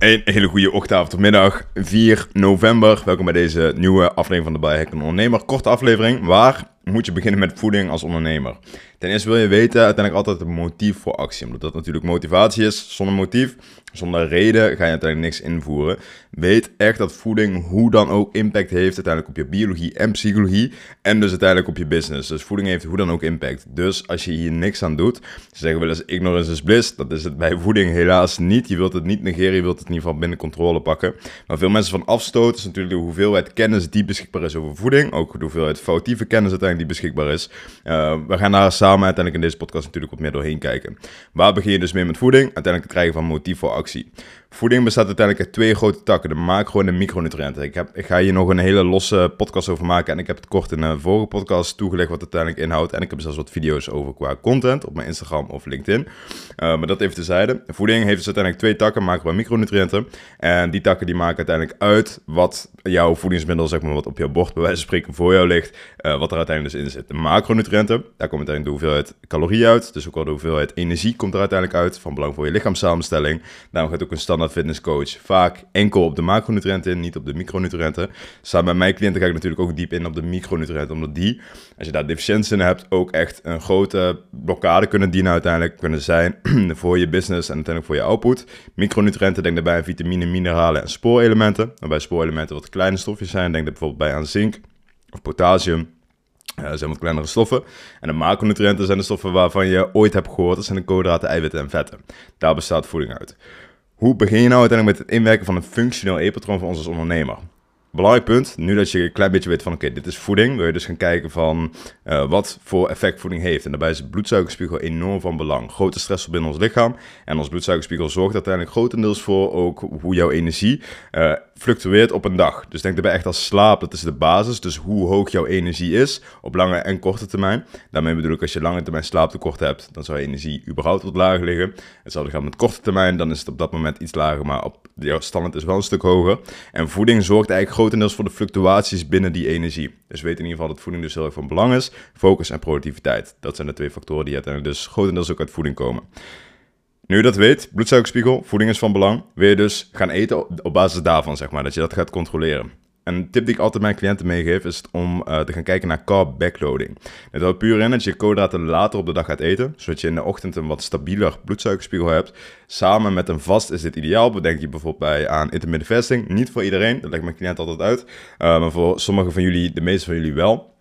Een hele goede ochtend, middag, 4 november. Welkom bij deze nieuwe aflevering van de Biohack Ondernemer. Korte aflevering, waar moet je beginnen met voeding als ondernemer? Ten eerste wil je weten uiteindelijk altijd het motief voor actie. Omdat dat natuurlijk motivatie is. Zonder motief, zonder reden ga je uiteindelijk niks invoeren. Weet echt dat voeding hoe dan ook impact heeft uiteindelijk op je biologie en psychologie. En dus uiteindelijk op je business. Dus voeding heeft hoe dan ook impact. Dus als je hier niks aan doet, ze zeggen wel eens ignorance is bliss. Dat is het bij voeding helaas niet. Je wilt het niet negeren, je wilt het in ieder geval binnen controle pakken. Maar veel mensen van afstoten is natuurlijk de hoeveelheid kennis die beschikbaar is over voeding. Ook de hoeveelheid foutieve kennis uiteindelijk die beschikbaar is. Uh, we gaan daar samen uiteindelijk in deze podcast natuurlijk wat meer doorheen kijken. Waar begin je dus mee met voeding? Uiteindelijk het krijgen van motief voor actie. Voeding bestaat uiteindelijk uit twee grote takken, de macro- en de micronutriënten. Ik, heb, ik ga hier nog een hele losse podcast over maken en ik heb het kort in een vorige podcast toegelegd wat het uiteindelijk inhoudt. En ik heb zelfs wat video's over qua content op mijn Instagram of LinkedIn. Uh, maar dat even tezijde. Voeding heeft dus uiteindelijk twee takken, macro- en micronutriënten. En die takken die maken uiteindelijk uit wat jouw voedingsmiddel, zeg maar, wat op jouw bord bij wijze van spreken voor jou ligt, uh, wat er uiteindelijk dus in zit. De macronutriënten, daar komt uiteindelijk de hoeveelheid calorieën uit, dus ook al de hoeveelheid energie komt er uiteindelijk uit, van belang voor je lichaamssamenstelling. Daarom gaat ook een stand standaard fitnesscoach vaak enkel op de macronutriënten in, niet op de micronutriënten. Samen met mijn cliënten ga ik natuurlijk ook diep in op de micronutriënten, omdat die, als je daar deficiëntie in hebt, ook echt een grote blokkade kunnen dienen uiteindelijk, kunnen zijn voor je business en uiteindelijk voor je output. Micronutriënten, denk daarbij aan vitamine, mineralen en spoorelementen. Waarbij spoorelementen wat kleine stofjes zijn, denk er bijvoorbeeld bij aan zink of potassium. Uh, zijn wat kleinere stoffen. En de macronutriënten zijn de stoffen waarvan je ooit hebt gehoord. Dat zijn de koolhydraten, eiwitten en vetten. Daar bestaat voeding uit. Hoe begin je nou uiteindelijk met het inwerken van een functioneel e-patroon voor ons als ondernemer? Belangrijk punt, nu dat je een klein beetje weet van oké, dit is voeding, wil je dus gaan kijken van uh, wat voor effect voeding heeft. En daarbij is de bloedsuikerspiegel enorm van belang. Grote stress binnen ons lichaam en ons bloedsuikerspiegel zorgt uiteindelijk grotendeels voor ook hoe jouw energie uh, fluctueert op een dag. Dus denk erbij echt als slaap, dat is de basis. Dus hoe hoog jouw energie is op lange en korte termijn. Daarmee bedoel ik als je lange termijn slaaptekort hebt, dan zou je energie überhaupt wat lager liggen. Hetzelfde gaat met korte termijn, dan is het op dat moment iets lager, maar op jouw standaard is wel een stuk hoger. En voeding zorgt eigenlijk grotendeels voor de fluctuaties binnen die energie. Dus weet in ieder geval dat voeding dus heel erg van belang is. Focus en productiviteit. Dat zijn de twee factoren die uiteindelijk dus grotendeels ook uit voeding komen. Nu je dat weet, bloedsuikerspiegel, voeding is van belang, wil je dus gaan eten op basis daarvan, zeg maar, dat je dat gaat controleren. Een tip die ik altijd mijn cliënten meegeef is om uh, te gaan kijken naar carb backloading. Het houdt puur in dat je koolhydraten later op de dag gaat eten, zodat je in de ochtend een wat stabieler bloedsuikerspiegel hebt. Samen met een vast is dit ideaal. Bedenk je bijvoorbeeld bij aan intermittent fasting. Niet voor iedereen, dat legt mijn cliënt altijd uit. Uh, maar voor sommige van jullie, de meeste van jullie wel.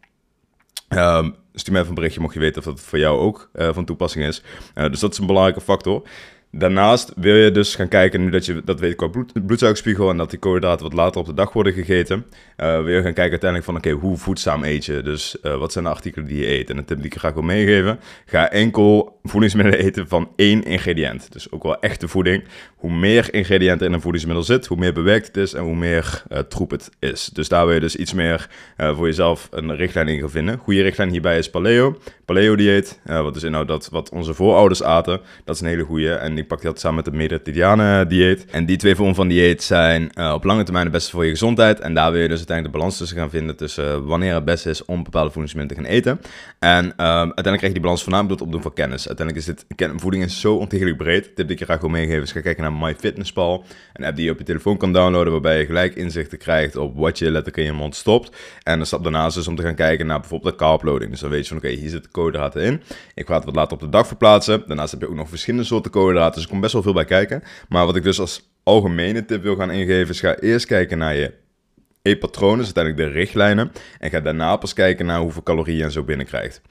Um, stuur me even een berichtje mocht je weten of dat voor jou ook uh, van toepassing is. Dus dat is een belangrijke factor. Daarnaast wil je dus gaan kijken, nu dat je dat weet qua bloed, bloedsuikerspiegel en dat die koolhydraten wat later op de dag worden gegeten, uh, wil je gaan kijken uiteindelijk van oké, hoe voedzaam eet je? Dus uh, wat zijn de artikelen die je eet? En een tip die ik graag wil meegeven, ga enkel voedingsmiddelen eten van één ingrediënt. Dus ook wel echte voeding. Hoe meer ingrediënten in een voedingsmiddel zit, hoe meer bewerkt het is en hoe meer uh, troep het is. Dus daar wil je dus iets meer voor jezelf een richtlijn in gaan vinden. Goede richtlijn hierbij is paleo. Paleo dieet, wat dus inhoudt dat wat onze voorouders aten, dat is een hele goede. En ik pak dat samen met de Mediterrane dieet. En die twee vormen van dieet zijn uh, op lange termijn het beste voor je gezondheid. En daar wil je dus uiteindelijk de balans tussen gaan vinden tussen uh, wanneer het beste is om bepaalde voedingsmiddelen te gaan eten. En uh, uiteindelijk krijg je die balans voornamelijk door het opdoen van kennis. Uiteindelijk is dit, voeding is zo ontiegelijk breed. Tip die ik je graag wil meegeven is ga kijken naar MyFitnessPal. Een app die je op je telefoon kan downloaden waarbij je gelijk inzichten krijgt op wat je letterlijk in je mond stopt. En de stap daarnaast is om te gaan kijken naar bijvoorbeeld de carbloading. Dus dan weet je van oké, hier zitten koolhydraten. Ik ga het wat later op de dag verplaatsen. Daarnaast heb je ook nog verschillende soorten koolhydraten. Dus er komt best wel veel bij kijken. Maar wat ik dus als algemene tip wil gaan ingeven, is ga eerst kijken naar je eetpatronen, dus uiteindelijk de richtlijnen. En ga daarna pas kijken naar hoeveel calorieën je zo binnenkrijgt.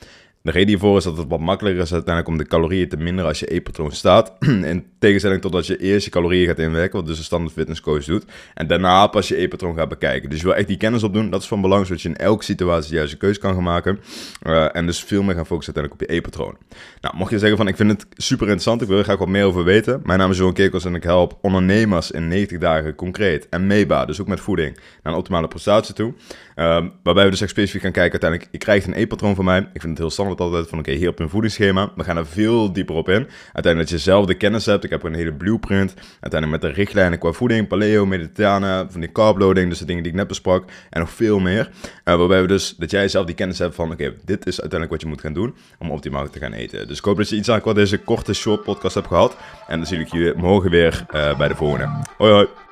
De reden hiervoor is dat het wat makkelijker is uiteindelijk om de calorieën te minderen als je eetpatroon staat. In tegenstelling tot dat je eerst je calorieën gaat inwerken, wat dus een standaard fitness coach doet. En daarna pas je eetpatroon gaat bekijken. Dus je wil echt die kennis opdoen. Dat is van belang, zodat je in elke situatie de juiste keuze kan gaan maken. Uh, en dus veel meer gaan focussen uiteindelijk op je eetpatroon. Nou, mocht je zeggen van ik vind het super interessant, ik wil er graag wat meer over weten. Mijn naam is Johan Kerkels en ik help ondernemers in 90 dagen concreet en meetbaar, dus ook met voeding, naar een optimale prestatie toe. Uh, waarbij we dus echt specifiek gaan kijken uiteindelijk, je krijgt een eetpatroon van mij. Ik vind het heel standaard altijd van, oké, hier op een voedingsschema. We gaan er veel dieper op in. Uiteindelijk dat je zelf de kennis hebt. Ik heb een hele blueprint. Uiteindelijk met de richtlijnen qua voeding, paleo, mediterrane, van die carbloading, dus de dingen die ik net besprak. En nog veel meer. Uh, waarbij we dus, dat jij zelf die kennis hebt van, oké, dit is uiteindelijk wat je moet gaan doen om optimaal te gaan eten. Dus ik hoop dat je iets aan deze korte short podcast hebt gehad. En dan zie ik jullie morgen weer uh, bij de volgende. Hoi hoi.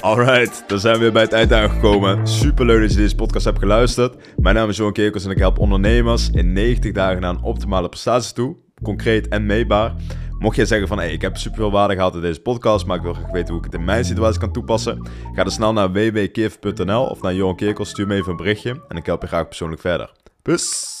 Alright, dan zijn we weer bij het eind aangekomen. Super leuk dat je deze podcast hebt geluisterd. Mijn naam is Johan Kerkels en ik help ondernemers in 90 dagen naar een optimale prestatie toe. Concreet en meetbaar. Mocht jij zeggen van, hey, ik heb super veel waarde gehad in deze podcast, maar ik wil graag weten hoe ik het in mijn situatie kan toepassen. Ga dan snel naar www.kif.nl of naar Johan Kerkels, stuur me even een berichtje en ik help je graag persoonlijk verder. Peace!